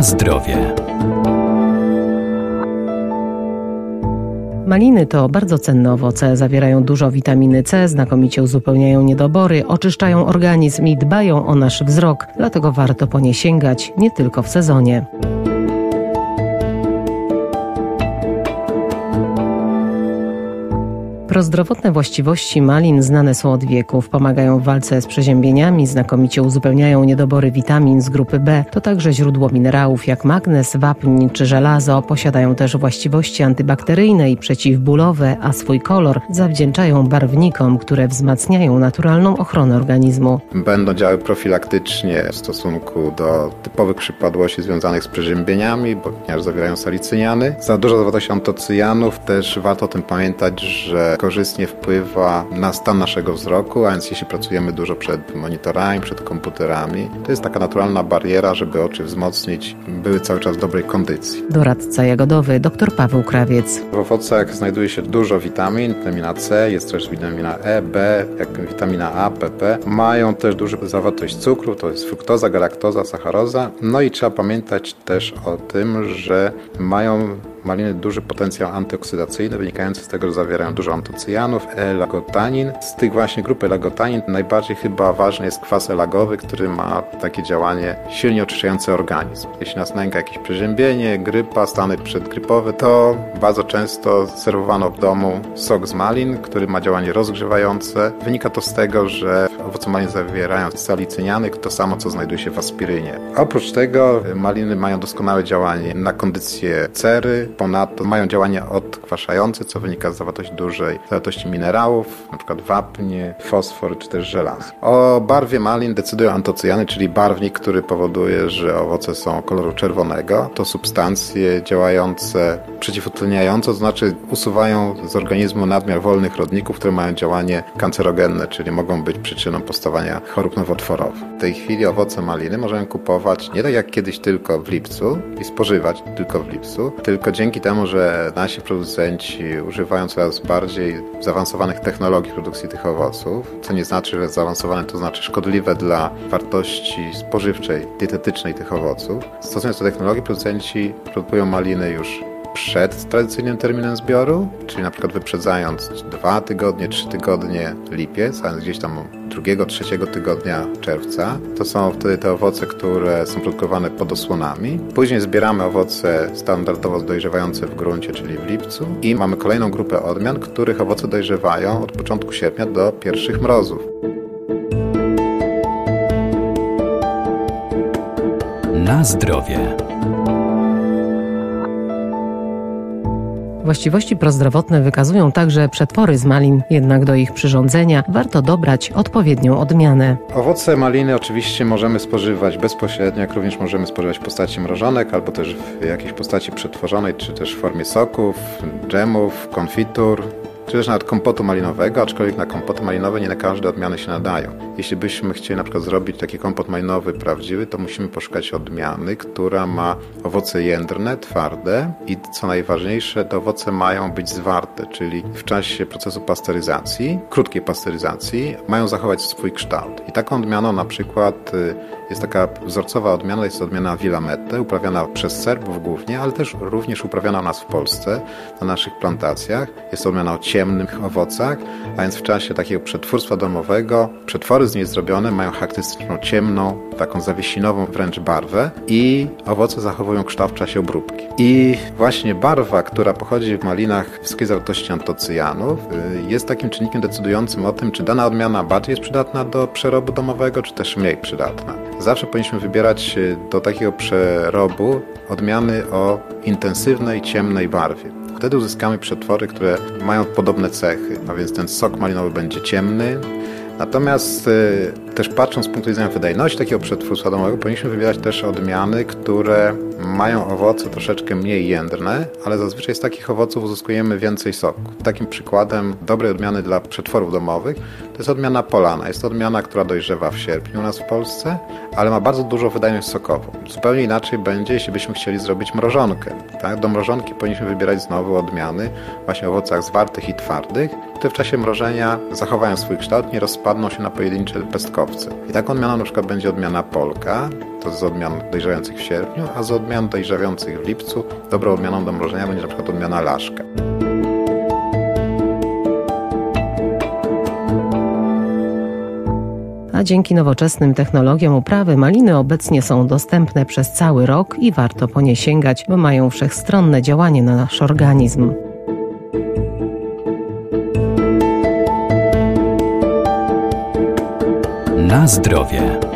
Na zdrowie. Maliny to bardzo cenne owoce, zawierają dużo witaminy C, znakomicie uzupełniają niedobory, oczyszczają organizm i dbają o nasz wzrok, dlatego warto po nie sięgać nie tylko w sezonie. Prozdrowotne właściwości malin znane są od wieków. Pomagają w walce z przeziębieniami, znakomicie uzupełniają niedobory witamin z grupy B. To także źródło minerałów jak magnez, wapń czy żelazo. Posiadają też właściwości antybakteryjne i przeciwbólowe, a swój kolor zawdzięczają barwnikom, które wzmacniają naturalną ochronę organizmu. Będą działały profilaktycznie w stosunku do typowych przypadłości związanych z przeziębieniami, bo ponieważ zawierają salicyniany. Za dużo zawartości antocyjanów też warto o tym pamiętać, że korzystnie wpływa na stan naszego wzroku, a więc jeśli pracujemy dużo przed monitorami, przed komputerami, to jest taka naturalna bariera, żeby oczy wzmocnić, były cały czas w dobrej kondycji. Doradca jagodowy dr Paweł Krawiec. W owocach znajduje się dużo witamin, witamina C, jest też witamina E, B, jak witamina A, PP. Mają też dużą zawartość cukru, to jest fruktoza, galaktoza, sacharoza. No i trzeba pamiętać też o tym, że mają maliny duży potencjał antyoksydacyjny, wynikający z tego, że zawierają dużo antocyjanów, elagotanin. Z tych właśnie grupy elagotanin najbardziej chyba ważny jest kwas elagowy, który ma takie działanie silnie oczyszczające organizm. Jeśli nas nęka jakieś przeziębienie, grypa, stany przedgrypowe, to bardzo często serwowano w domu sok z malin, który ma działanie rozgrzewające. Wynika to z tego, że owoce malin zawierają salicyniany, to samo co znajduje się w aspirynie. Oprócz tego maliny mają doskonałe działanie na kondycję cery, Ponadto mają działanie odkwaszające, co wynika z zawartości dużej zawartości minerałów, np. wapnie, fosfor czy też żelazo. O barwie malin decydują antocyjany, czyli barwnik, który powoduje, że owoce są koloru czerwonego. To substancje działające przeciwutleniająco, to znaczy usuwają z organizmu nadmiar wolnych rodników, które mają działanie kancerogenne, czyli mogą być przyczyną powstawania chorób nowotworowych. W tej chwili owoce maliny możemy kupować nie tak jak kiedyś tylko w lipcu i spożywać tylko w lipcu, tylko dzięki temu, że nasi producenci używają coraz bardziej zaawansowanych technologii produkcji tych owoców, co nie znaczy, że zaawansowane to znaczy szkodliwe dla wartości spożywczej, dietetycznej tych owoców. Stosując do technologii, producenci produkują maliny już przed tradycyjnym terminem zbioru, czyli na przykład wyprzedzając dwa tygodnie, trzy tygodnie lipiec, a gdzieś tam drugiego, trzeciego tygodnia czerwca. To są wtedy te owoce, które są produkowane pod osłonami. Później zbieramy owoce standardowo dojrzewające w gruncie, czyli w lipcu i mamy kolejną grupę odmian, których owoce dojrzewają od początku sierpnia do pierwszych mrozów. Na zdrowie. Właściwości prozdrowotne wykazują także przetwory z malin, jednak do ich przyrządzenia warto dobrać odpowiednią odmianę. Owoce maliny oczywiście możemy spożywać bezpośrednio, jak również możemy spożywać w postaci mrożonek, albo też w jakiejś postaci przetworzonej, czy też w formie soków, dżemów, konfitur czy też nawet kompotu malinowego, aczkolwiek na kompoty malinowe nie na każde odmiany się nadają. Jeśli byśmy chcieli na przykład zrobić taki kompot malinowy prawdziwy, to musimy poszukać odmiany, która ma owoce jędrne, twarde i co najważniejsze, te owoce mają być zwarte, czyli w czasie procesu pasteryzacji, krótkiej pasteryzacji, mają zachować swój kształt. I taką odmianą na przykład y, jest taka wzorcowa odmiana, jest odmiana Willamette, uprawiana przez Serbów głównie, ale też również uprawiana u nas w Polsce, na naszych plantacjach. Jest to odmiana o ciemnych owocach, a więc w czasie takiego przetwórstwa domowego przetwory z niej zrobione mają charakterystyczną ciemną, taką zawiesinową wręcz barwę i owoce zachowują kształt w czasie obróbki. I właśnie barwa, która pochodzi w malinach wysokiej zawartości antocyjanów, y, jest takim czynnikiem decydującym o tym, czy dana odmiana bardziej jest przydatna do przerobu domowego, czy też mniej przydatna. Zawsze powinniśmy wybierać y, do takiego przerobu odmiany o intensywnej, ciemnej barwie. Wtedy uzyskamy przetwory, które mają podobne cechy, a więc ten sok malinowy będzie ciemny, Natomiast y, też patrząc z punktu widzenia wydajności takiego przetwórstwa domowego, powinniśmy wybierać też odmiany, które mają owoce troszeczkę mniej jędrne, ale zazwyczaj z takich owoców uzyskujemy więcej soku. Takim przykładem dobrej odmiany dla przetworów domowych to jest odmiana Polana. Jest to odmiana, która dojrzewa w sierpniu u nas w Polsce, ale ma bardzo dużą wydajność sokową. Zupełnie inaczej będzie, jeśli byśmy chcieli zrobić mrożonkę. Tak? Do mrożonki powinniśmy wybierać znowu odmiany właśnie owocach zwartych i twardych frukty w czasie mrożenia zachowają swój kształt, nie rozpadną się na pojedyncze pestkowce. I taką odmianą na przykład będzie odmiana polka, to z odmian dojrzewających w sierpniu, a z odmian dojrzewających w lipcu dobrą odmianą do mrożenia będzie na przykład odmiana laszka. A dzięki nowoczesnym technologiom uprawy maliny obecnie są dostępne przez cały rok i warto po nie sięgać, bo mają wszechstronne działanie na nasz organizm. Na zdrowie.